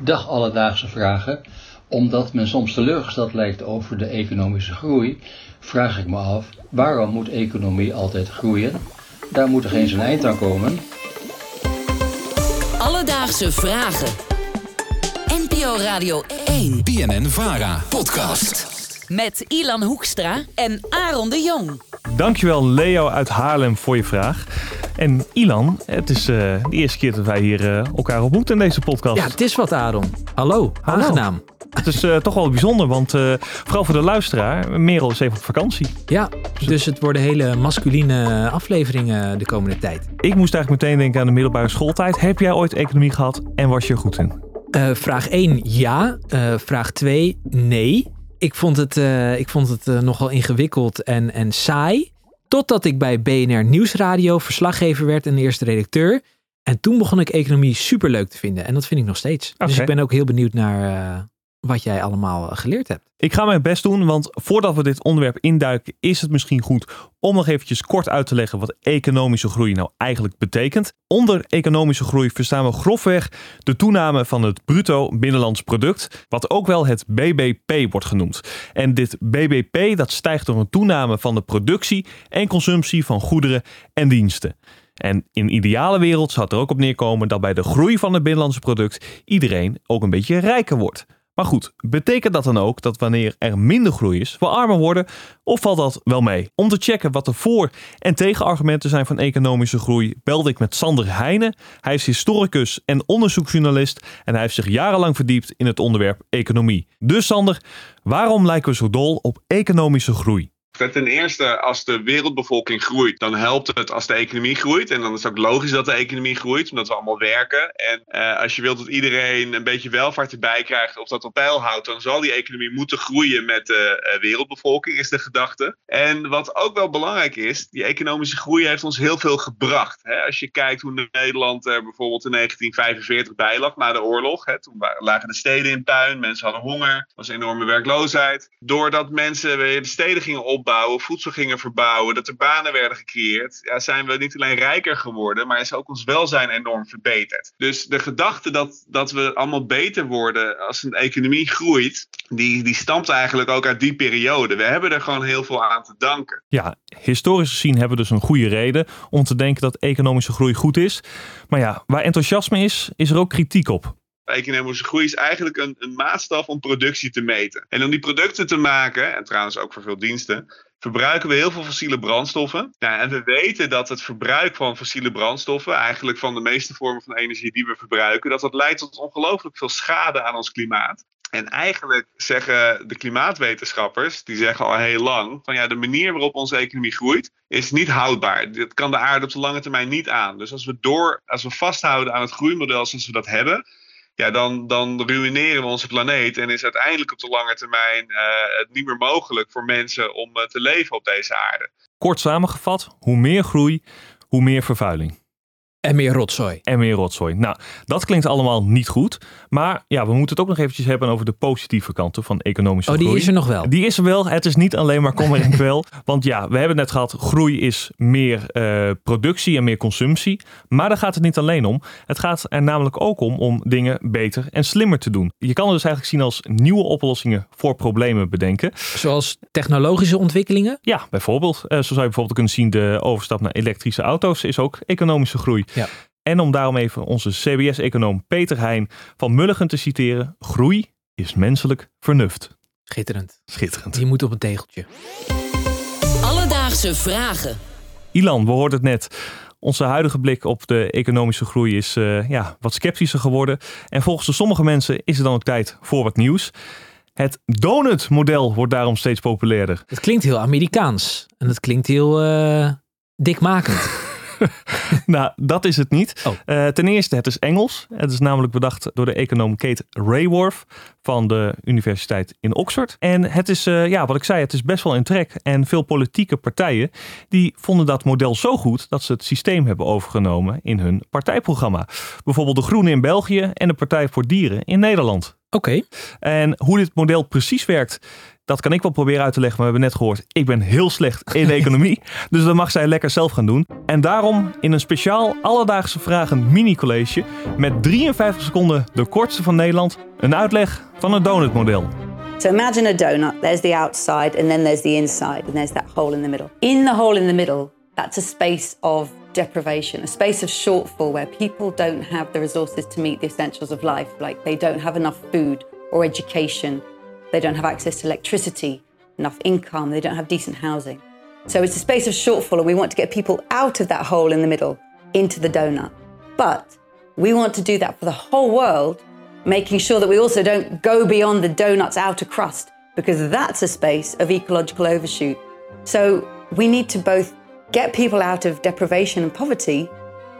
Dag alledaagse vragen. Omdat men soms teleurgesteld lijkt over de economische groei, vraag ik me af waarom moet economie altijd groeien? Daar moet er geen zijn eind aan komen. Alledaagse vragen. NPO Radio 1 BNN Vara podcast. met Ilan Hoekstra en Aaron de Jong. Dankjewel Leo uit Haarlem voor je vraag. En Ilan, het is eh, de eerste keer dat wij hier eh, elkaar ontmoeten in deze podcast. Ja, het is wat, Aaron. Hallo, Hallo. aangenaam. Het is eh, toch wel bijzonder, want vooral voor de luisteraar, Merel is even op vakantie. Ja, dus het worden hele masculine afleveringen de komende tijd. Ik moest eigenlijk meteen denken aan de middelbare schooltijd. Heb jij ooit economie gehad en was je er goed in? Vraag 1, ja. Vraag 2, nee. Ik vond het, ik vond het nogal ingewikkeld en, en saai. Totdat ik bij BNR Nieuwsradio verslaggever werd en eerste redacteur. En toen begon ik economie superleuk te vinden. En dat vind ik nog steeds. Dus ik ben ook heel benieuwd naar eh, wat jij allemaal eh, geleerd hebt. Ik ga mijn best doen, want voordat we dit onderwerp induiken, is het misschien goed om nog eventjes kort uit te leggen wat economische groei nou eigenlijk betekent. Onder economische groei verstaan we grofweg de toename van het bruto binnenlands product, wat ook wel het BBP wordt genoemd. En dit BBP dat stijgt door een toename van de productie en consumptie van goederen en diensten. En in een ideale wereld zou het er ook op neerkomen dat bij de groei van het binnenlandse product iedereen ook een beetje rijker wordt. Maar goed, betekent dat dan ook dat wanneer er minder groei is, we armer worden? Of valt dat wel mee? Om te checken wat de voor- en tegenargumenten zijn van economische groei, belde ik met Sander Heijnen. Hij is historicus en onderzoeksjournalist en hij heeft zich jarenlang verdiept in het onderwerp economie. Dus Sander, waarom lijken we zo dol op economische groei? Ten eerste, als de wereldbevolking groeit, dan helpt het als de economie groeit. En dan is het ook logisch dat de economie groeit, omdat we allemaal werken. En eh, als je wilt dat iedereen een beetje welvaart erbij krijgt of dat op peil houdt, dan zal die economie moeten groeien met de eh, wereldbevolking, is de gedachte. En wat ook wel belangrijk is, die economische groei heeft ons heel veel gebracht. Hè? Als je kijkt hoe Nederland er bijvoorbeeld in 1945 bij lag, na de oorlog. Hè? Toen lagen de steden in puin, mensen hadden honger, er was enorme werkloosheid. Doordat mensen weer de steden gingen opbouwen, voedsel gingen verbouwen, dat er banen werden gecreëerd, ja, zijn we niet alleen rijker geworden, maar is ook ons welzijn enorm verbeterd. Dus de gedachte dat, dat we allemaal beter worden als een economie groeit, die, die stamt eigenlijk ook uit die periode. We hebben er gewoon heel veel aan te danken. Ja, historisch gezien hebben we dus een goede reden om te denken dat economische groei goed is. Maar ja, waar enthousiasme is, is er ook kritiek op. Economische groei is eigenlijk een, een maatstaf om productie te meten. En om die producten te maken, en trouwens ook voor veel diensten, verbruiken we heel veel fossiele brandstoffen. Ja, en we weten dat het verbruik van fossiele brandstoffen, eigenlijk van de meeste vormen van energie die we verbruiken, dat dat leidt tot ongelooflijk veel schade aan ons klimaat. En eigenlijk zeggen de klimaatwetenschappers, die zeggen al heel lang, van ja, de manier waarop onze economie groeit, is niet houdbaar. Dit kan de aarde op de lange termijn niet aan. Dus als we door, als we vasthouden aan het groeimodel zoals we dat hebben, ja, dan, dan ruïneren we onze planeet en is uiteindelijk op de lange termijn eh, het niet meer mogelijk voor mensen om eh, te leven op deze aarde. Kort samengevat, hoe meer groei, hoe meer vervuiling. En meer rotzooi. En meer rotzooi. Nou, dat klinkt allemaal niet goed. Maar ja, we moeten het ook nog eventjes hebben over de positieve kanten van economische Oh, die groei. is er nog wel. Die is er wel. Het is niet alleen maar en kwel. Want ja, we hebben het net gehad. Groei is meer eh, productie en meer consumptie. Maar daar gaat het niet alleen om. Het gaat er namelijk ook om om dingen beter en slimmer te doen. Je kan het dus eigenlijk zien als nieuwe oplossingen voor problemen bedenken. Zoals technologische ontwikkelingen. Ja, bijvoorbeeld. eh, zo zou je bijvoorbeeld kunnen zien de overstap naar elektrische auto's is ook economische groei. Ja. En om daarom even onze CBS-econoom Peter Heijn van Mulligen te citeren. Groei is menselijk vernuft. Schitterend. Schitterend. Die moet op een tegeltje. Alledaagse vragen. Ilan, we hoorden het net. Onze huidige blik op de economische groei is eh, ja, wat sceptischer geworden. En volgens de sommige mensen is het dan ook tijd voor wat nieuws. Het donut-model wordt daarom steeds populairder. Het klinkt heel Amerikaans. En het klinkt heel eh, dikmakend. nou, dat is het niet. Oh. Eh, ten eerste, het is Engels. Het is namelijk bedacht door de econoom Kate Raworth van de Universiteit in Oxford. En het is, eh, ja, wat ik zei, het is best wel in trek. En veel politieke partijen die vonden dat model zo goed dat ze het systeem hebben overgenomen in hun partijprogramma. Bijvoorbeeld de Groenen in België en de Partij voor Dieren in Nederland. Oké. En hoe dit model precies werkt, Dat kan ik wel proberen uit te leggen, maar we hebben net gehoord, ik ben heel slecht in de economie. Dus dat mag zij lekker zelf gaan doen. En daarom in een speciaal alledaagse vragen mini-college met 53 seconden de kortste van Nederland, een uitleg van het donutmodel. So imagine a donut. There's the outside, and then there's the inside, and there's that hole in the middle. In the hole in the middle, that's a space of deprivation, a space of shortfall where people don't have the resources to meet the essentials of life. Like they don't have enough food or education, they don't have access to electricity, enough income, they don't have decent housing. So it's a space of shortfall, and we want to get people out of that hole in the middle into the donut. But we want to do that for the whole world making sure that we also don't go beyond the donut's outer crust because that's a space of ecological overshoot. So we need to both get people out of deprivation and poverty,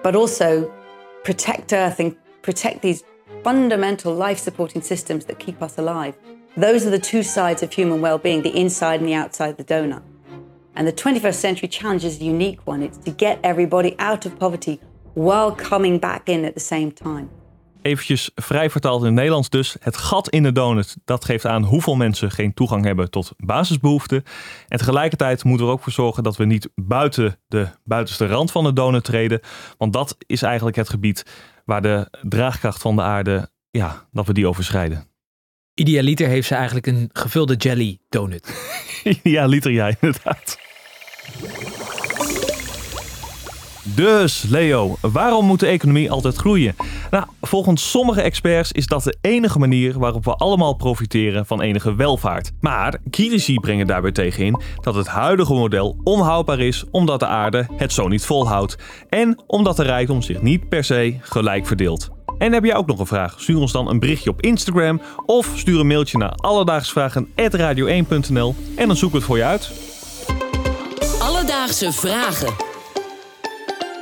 but also protect Earth and protect these fundamental life supporting systems that keep us alive. Those are the two sides of human well being the inside and the outside the donut. And the 21st century challenge is a unique one it's to get everybody out of poverty while coming back in at the same time. Eventjes vrij vertaald in het Nederlands dus. Het gat in de donut, dat geeft aan hoeveel mensen geen toegang hebben tot basisbehoeften. En tegelijkertijd moeten we er ook voor zorgen dat we niet buiten de buitenste rand van de donut treden. Want dat is eigenlijk het gebied waar de draagkracht van de aarde, ja, dat we die overschrijden. Idealiter heeft ze eigenlijk een gevulde jelly donut. ja, liter jij inderdaad. Dus Leo, waarom moet de economie altijd groeien? Nou, volgens sommige experts is dat de enige manier waarop we allemaal profiteren van enige welvaart. Maar critici brengen daarbij tegen in dat het huidige model onhoudbaar is omdat de aarde het zo niet volhoudt. En omdat de rijkdom zich niet per se gelijk verdeelt. En heb jij ook nog een vraag? Stuur ons dan een berichtje op Instagram of stuur een mailtje naar alledaagsvragen.radio1.nl en dan zoeken we het voor je uit. Alledaagse vragen.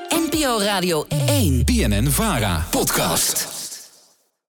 NPO Radio 1. BNN Vara podcast.